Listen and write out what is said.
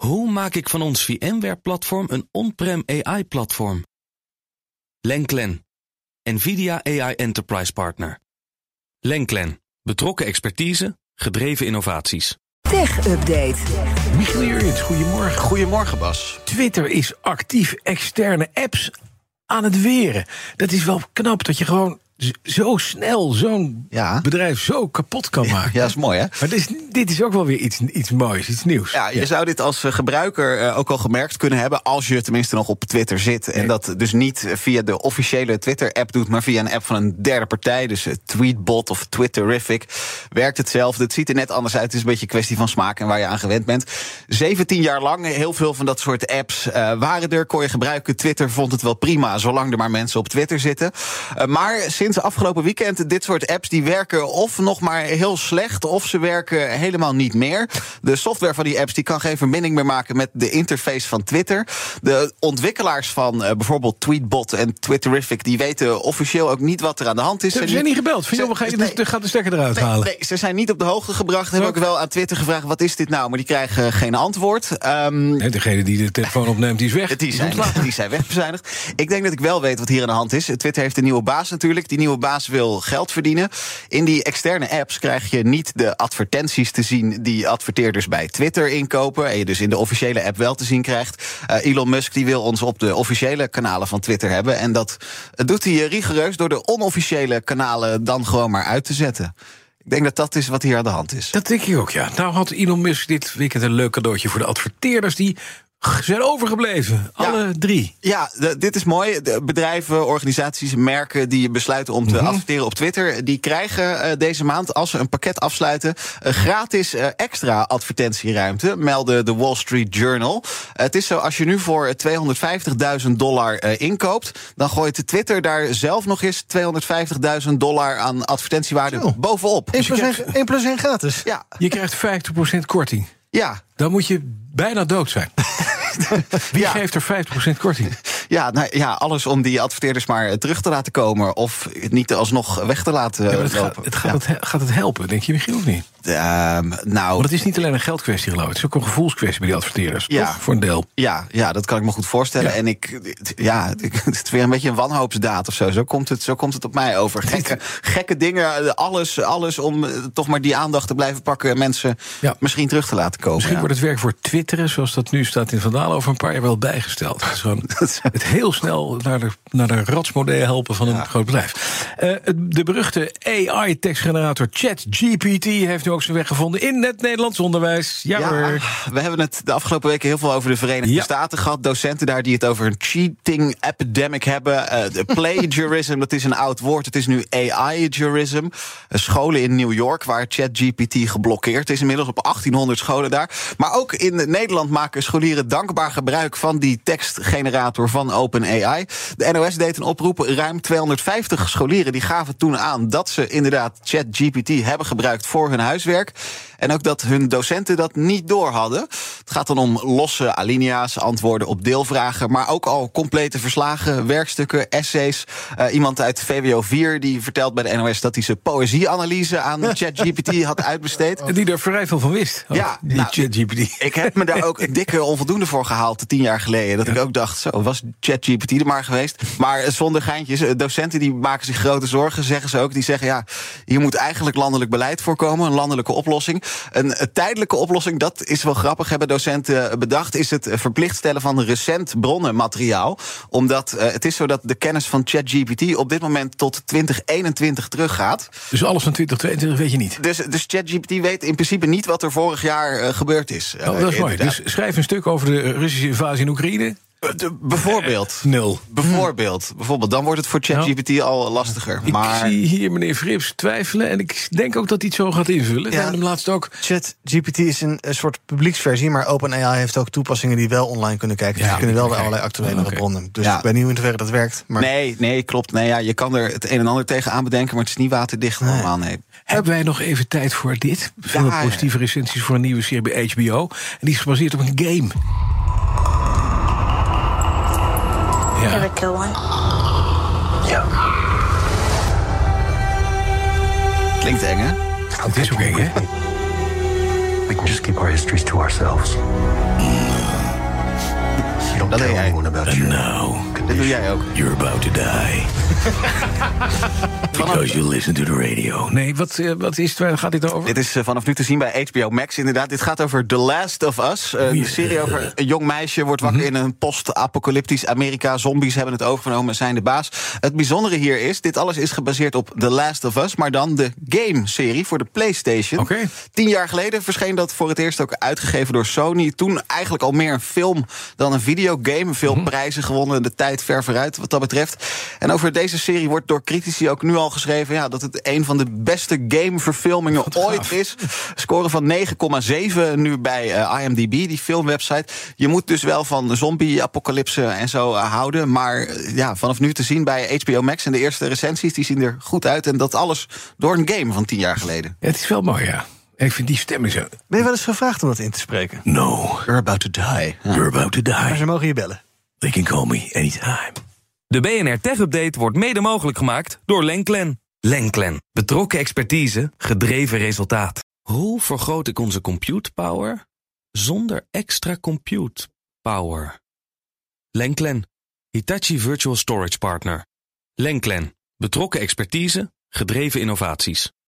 Hoe maak ik van ons VMware-platform een on-prem AI-platform? Lenklen, NVIDIA AI Enterprise Partner. Lenklen, betrokken expertise, gedreven innovaties. Tech Update. Michiel Jurjens, goedemorgen. Goedemorgen, Bas. Twitter is actief externe apps aan het weren. Dat is wel knap dat je gewoon zo snel zo'n Ja. bedrijf zo kapot kan maken. Ja, dat is mooi, hè? Maar dit is, dit is ook wel weer iets, iets moois, iets nieuws. Ja, je zou dit als eh, gebruiker eh, ook al gemerkt kunnen hebben... als je tenminste nog op Twitter zit. En dat dus niet via de officiële Twitter-app doet... maar via een app van een derde partij. Dus eh, Tweetbot of Twitterific. Werkt hetzelfde. Het ziet er net anders uit. Het is een beetje een kwestie van smaak en waar je aan gewend bent. 17 jaar lang, heel veel van dat soort apps waren er. Kon je gebruiken. Twitter vond het wel prima, zolang er maar mensen op Twitter zitten. Maar sinds afgelopen weekend, dit soort apps... die werken of nog maar heel slecht... of ze werken helemaal niet meer. De software van die apps die kan geen verbinding meer maken... met de interface van Twitter. De ontwikkelaars van eh, bijvoorbeeld Tweetbot en Twitterific... die weten officieel ook niet wat er aan de hand is. Ze zijn niet gebeld. Van, Ze- joh, we nee. de, gaat de stekker eruit Nee, halen. nee, ze zijn niet op de hoogte gebracht. Hebben ook wel aan Twitter gevraagd: wat is dit nou? Maar die krijgen geen antwoord. Nee, degene die de telefoon opneemt, die is weg. die is zijn, die zijn wegbezuinigd. Ik denk dat ik wel weet wat hier aan de hand is. Twitter heeft een nieuwe baas natuurlijk. Die nieuwe baas wil geld verdienen. In die externe apps krijg je niet de advertenties te zien die adverteerders bij Twitter inkopen. En je dus in de officiële app wel te zien krijgt. Eh, Elon Musk die wil ons op de officiële kanalen van Twitter hebben. En dat doet hij rigoureus door de onofficiële kanalen dan gewoon maar uit te zetten. Ik denk dat dat is wat hier aan de hand is. Dat denk ik ook, ja. Nou had Elon Musk dit weekend een leuk cadeautje voor de adverteerders... die zijn overgebleven. Alle drie. Ja, dit is mooi. De bedrijven, organisaties, merken die besluiten om te Mhm. adverteren op Twitter, die krijgen eh, deze maand, als ze een pakket afsluiten, eh, gratis eh, extra advertentieruimte, melden de Wall Street Journal. Het is zo, als je nu voor eh, 250.000 dollar inkoopt, dan gooit Twitter daar zelf nog eens 250.000 dollar aan advertentiewaarde bovenop. 1 plus 1, 1 plus 1 gratis. Ja, Je krijgt 50% korting. ja. Dan moet je bijna dood zijn. Wie geeft er 50% korting? Ja, nou, ja, alles om die adverteerders maar eh, terug te laten komen. Of het niet alsnog weg te laten Ja, maar het, gaat, lopen. het, gaat, het, gaat het helpen, denk je Michiel, of niet? Ehm, nou, Want het is niet alleen een geldkwestie, geloof ik. Het is ook een gevoelskwestie bij die adverteerders. Ja. Toch? Voor een deel. Ja, ja, dat kan ik me goed voorstellen. Ja. En ik, ja, het is weer een beetje een wanhoopsdaad of zo. Zo komt het, zo komt het op mij over. Gekke, gekke dingen, alles, alles om eh, toch maar die aandacht te blijven pakken... en mensen Ja. misschien terug te laten komen. Misschien wordt het werk voor twitteren, zoals dat nu staat in Vandaal, over een paar jaar wel bijgesteld. het heel snel naar de, naar de ratsmodel helpen van een groot bedrijf. Eh, de beruchte AI-tekstgenerator ChatGPT heeft nu ook zijn weg gevonden in het Nederlands onderwijs. Ja, we hebben het de afgelopen weken heel veel over de Verenigde Ja. Staten gehad. Docenten daar die het over een cheating epidemic hebben. De plagiarism, dat is een oud woord. Het is nu AI-jurism. Eh, scholen in New York waar ChatGPT geblokkeerd is. Inmiddels op 1800 scholen daar. Maar ook in Nederland maken scholieren dankbaar gebruik van die tekstgenerator van OpenAI. De NOS deed een oproep. Ruim 250 scholieren die gaven toen aan dat ze inderdaad ChatGPT hebben gebruikt voor hun huiswerk. En ook dat hun docenten dat niet door hadden. Het gaat dan om losse alinea's, antwoorden op deelvragen, maar ook al complete verslagen, werkstukken, essays. Eh, iemand uit VWO 4 die vertelt bij de NOS dat hij zijn poëzieanalyse aan ChatGPT had uitbesteed. En die er vrij veel van wist. Ja, die nou, ChatGPT. Ik heb me daar ook een dikke onvoldoende voor gehaald tien jaar geleden. Dat ik ook dacht, zo, was ChatGPT er maar geweest. Maar zonder geintjes, eh, docenten die maken zich grote zorgen, zeggen ze ook. Die zeggen, ja, hier moet eigenlijk landelijk beleid voorkomen. Een landelijke oplossing. Een, eh, tijdelijke oplossing, dat is wel grappig, hebben docenten bedacht... is het eh, verplicht stellen van recent bronnenmateriaal. Omdat eh, het is zo dat de kennis van ChatGPT... op dit moment tot 2021 teruggaat. Dus alles van 2022 weet je niet. Dus, dus ChatGPT weet in principe niet wat er vorig jaar eh, gebeurd is. Oh, dat is Eh, mooi. Dus schrijf een stuk over de Russische invasie in Oekraïne. Eh, de- bijvoorbeeld. Nul. Bijvoorbeeld, bijvoorbeeld. Dan wordt het voor ChatGPT al lastiger. Ik Maar zie hier meneer Frips twijfelen. En ik denk ook dat hij het zo gaat invullen. Ja. hem laatst ook. ChatGPT is een, een soort publieksversie, maar OpenAI heeft ook toepassingen die wel online kunnen kijken. Dus Ja, die kunnen wel bij allerlei actuele Oké. bronnen. Dus Ja. ik niet hoe in hoeverre dat werkt. Maar nee, nee, klopt. Nee, ja, je kan er het een en ander tegen aan bedenken, maar het is niet waterdicht allemaal. Nee. Hebben wij nog even tijd voor dit? Veel positieve recensies voor een nieuwe serie bij HBO. En die is gebaseerd op een game. Yeah. They would go on. Ja. Klinkt eng, hè? Het is ook eng, hè? We can just keep our histories to ourselves. You don't Dat tell anyone about you. And now... Dit doe jij ook. you're about to die. Because you listen to the radio. Nee, wat, eh, wat is het? Waar gaat dit over? Dit is eh, vanaf nu te zien bij HBO Max. Inderdaad, dit gaat over The Last of Us. Een Ja. serie over een jong meisje wordt wakker in een post-apocalyptisch Amerika. Zombies hebben het overgenomen en zijn de baas. Het bijzondere hier is, dit alles is gebaseerd op The Last of Us... maar dan de game-serie voor de PlayStation. Oké. Tien jaar geleden verscheen dat voor het eerst ook uitgegeven door Sony. Toen eigenlijk al meer een film dan een videogame. Veel prijzen gewonnen, de tijd ver vooruit wat dat betreft. En over deze serie wordt door critici ook nu al geschreven... Ja, dat het een van de beste gameverfilmingen ooit is. Score van 9,7 nu bij eh, IMDb, die filmwebsite. Je moet dus wel van zombie-apocalypse en zo eh, houden. Maar eh, ja, vanaf nu te zien bij HBO Max... en de eerste recensies, die zien er goed uit. En dat alles door een game van tien jaar geleden. Ja, het is wel mooi, ja. Ik vind die stemming zo... Ben je wel eens gevraagd om dat in te spreken? No, You're about to die. you're about to Maar die. ze mogen je bellen. They can call me anytime. De BNR Tech Update wordt mede mogelijk gemaakt door Lenklen. Lenklen. Betrokken expertise, gedreven resultaat. Hoe vergroot ik onze compute power zonder extra compute power? Lenklen. Hitachi Virtual Storage Partner. Lenklen. Betrokken expertise, gedreven innovaties.